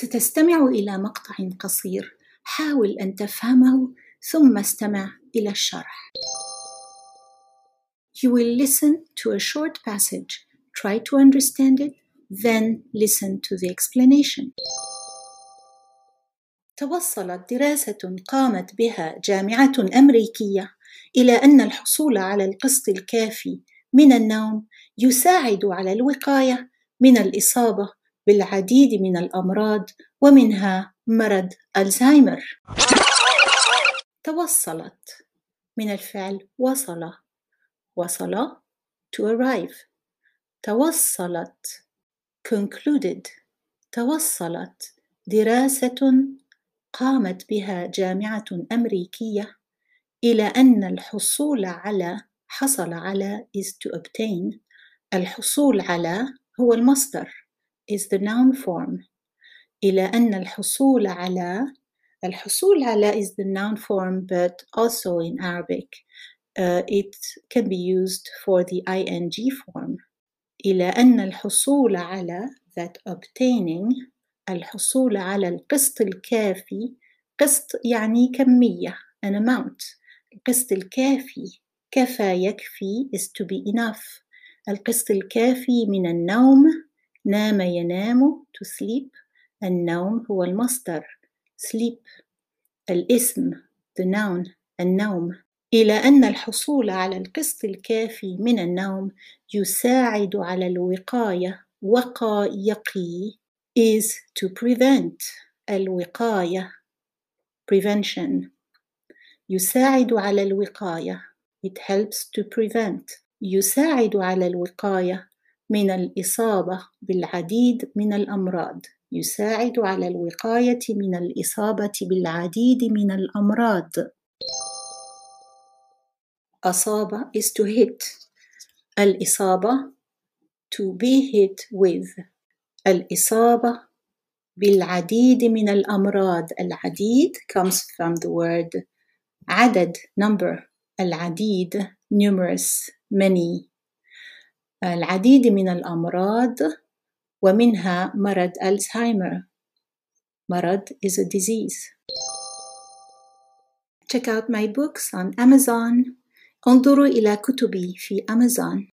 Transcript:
ستستمع إلى مقطع قصير حاول أن تفهمه ثم استمع إلى الشرح. You will listen to a short passage, try to understand it, then listen to the explanation. توصلت دراسة قامت بها جامعة أمريكية إلى أن الحصول على القسط الكافي من النوم يساعد على الوقاية من الإصابة بالعديد من الأمراض ومنها مرض ألزهايمر. توصلت. من الفعل وصل. وصل to arrive. توصلت. concluded. توصلت. دراسة قامت بها جامعة أمريكية إلى أن الحصول على حصل على is to obtain. الحصول على هو المصدر. Is the noun form. إلى أن الحصول على الحصول على is the noun form but also in Arabic. Uh, it can be used for the ing form. إلى أن الحصول على that obtaining الحصول على القسط الكافي قسط يعني كمية an amount. القسط الكافي كفى يكفي is to be enough. القسط الكافي من النوم نام ينام to sleep. النوم هو المصدر. sleep. الاسم the noun النوم. إلى أن الحصول على القسط الكافي من النوم يساعد على الوقاية. وقى يقي is to prevent. الوقاية. prevention. يساعد على الوقاية. it helps to prevent. يساعد على الوقاية. من الإصابة بالعديد من الأمراض يساعد على الوقاية من الإصابة بالعديد من الأمراض. أصاب is to hit الإصابة to be hit with. الإصابة بالعديد من الأمراض. العديد comes from the word عدد number. العديد numerous many. العديد من الأمراض ومنها مرض ألزهايمر. مرض is a disease. Check out my books on Amazon. انظروا إلى كتبي في أمازون